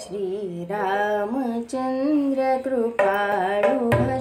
श्रीरामचन्द्रकृपाणु